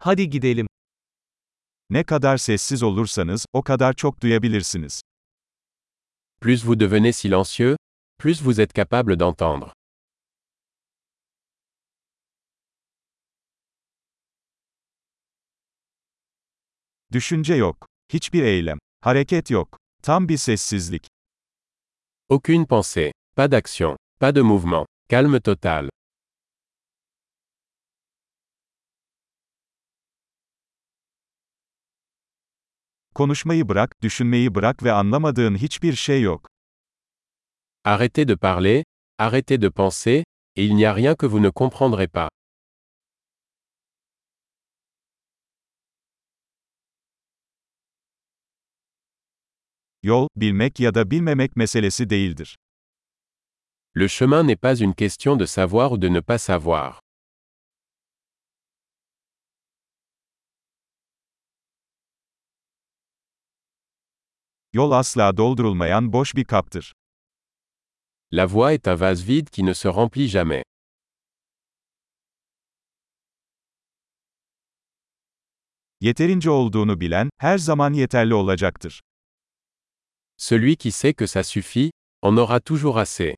Hadi gidelim. Ne kadar sessiz olursanız, o kadar çok duyabilirsiniz. Plus vous devenez silencieux, plus vous êtes capable d'entendre. Düşünce yok. Hiçbir eylem. Hareket yok. Tam bir sessizlik. Aucune pensée, pas d'action, pas de mouvement, calme total. Konuşmayı bırak, düşünmeyi bırak ve anlamadığın hiçbir şey yok. Arrêtez de parler, arrêtez de penser, et il n'y a rien que vous ne comprendrez pas. Yol, bilmek ya da bilmemek meselesi değildir. Le chemin n'est pas une question de savoir ou de ne pas savoir. Yol asla doldurulmayan boş bir kaptır. La voie est un vase vide qui ne se remplit jamais. Yeterince olduğunu bilen, her zaman yeterli olacaktır. Celui qui sait que ça suffit, en aura toujours assez.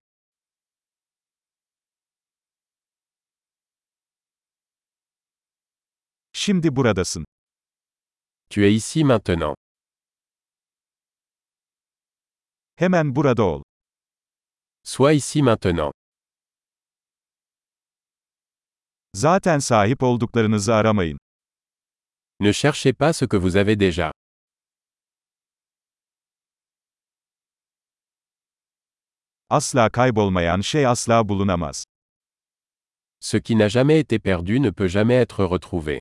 Şimdi buradasın. Tu es ici maintenant. Hemen burada ol. Sois ici maintenant. Zaten sahip olduklarınızı aramayın. Ne cherchez pas ce que vous avez déjà. Asla kaybolmayan şey asla bulunamaz. Ce qui n'a jamais été perdu ne peut jamais être retrouvé.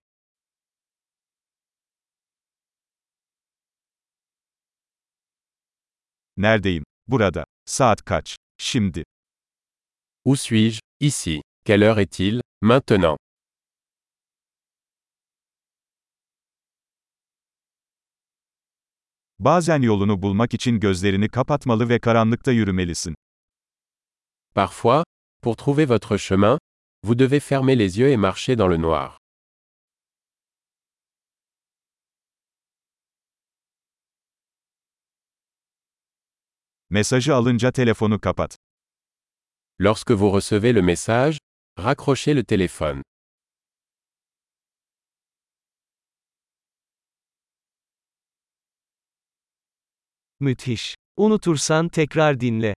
Neredeyim? Burada. Saat kaç? Şimdi. Où suis-je Ici. Quelle heure est-il Maintenant. Bazen yolunu bulmak için gözlerini kapatmalı ve karanlıkta yürümelisin. Parfois, pour trouver votre chemin, vous devez fermer les yeux et marcher dans le noir. Mesajı alınca telefonu kapat. Lorsque vous recevez le message, raccrochez le téléphone. Müthiş. Unutursan tekrar dinle.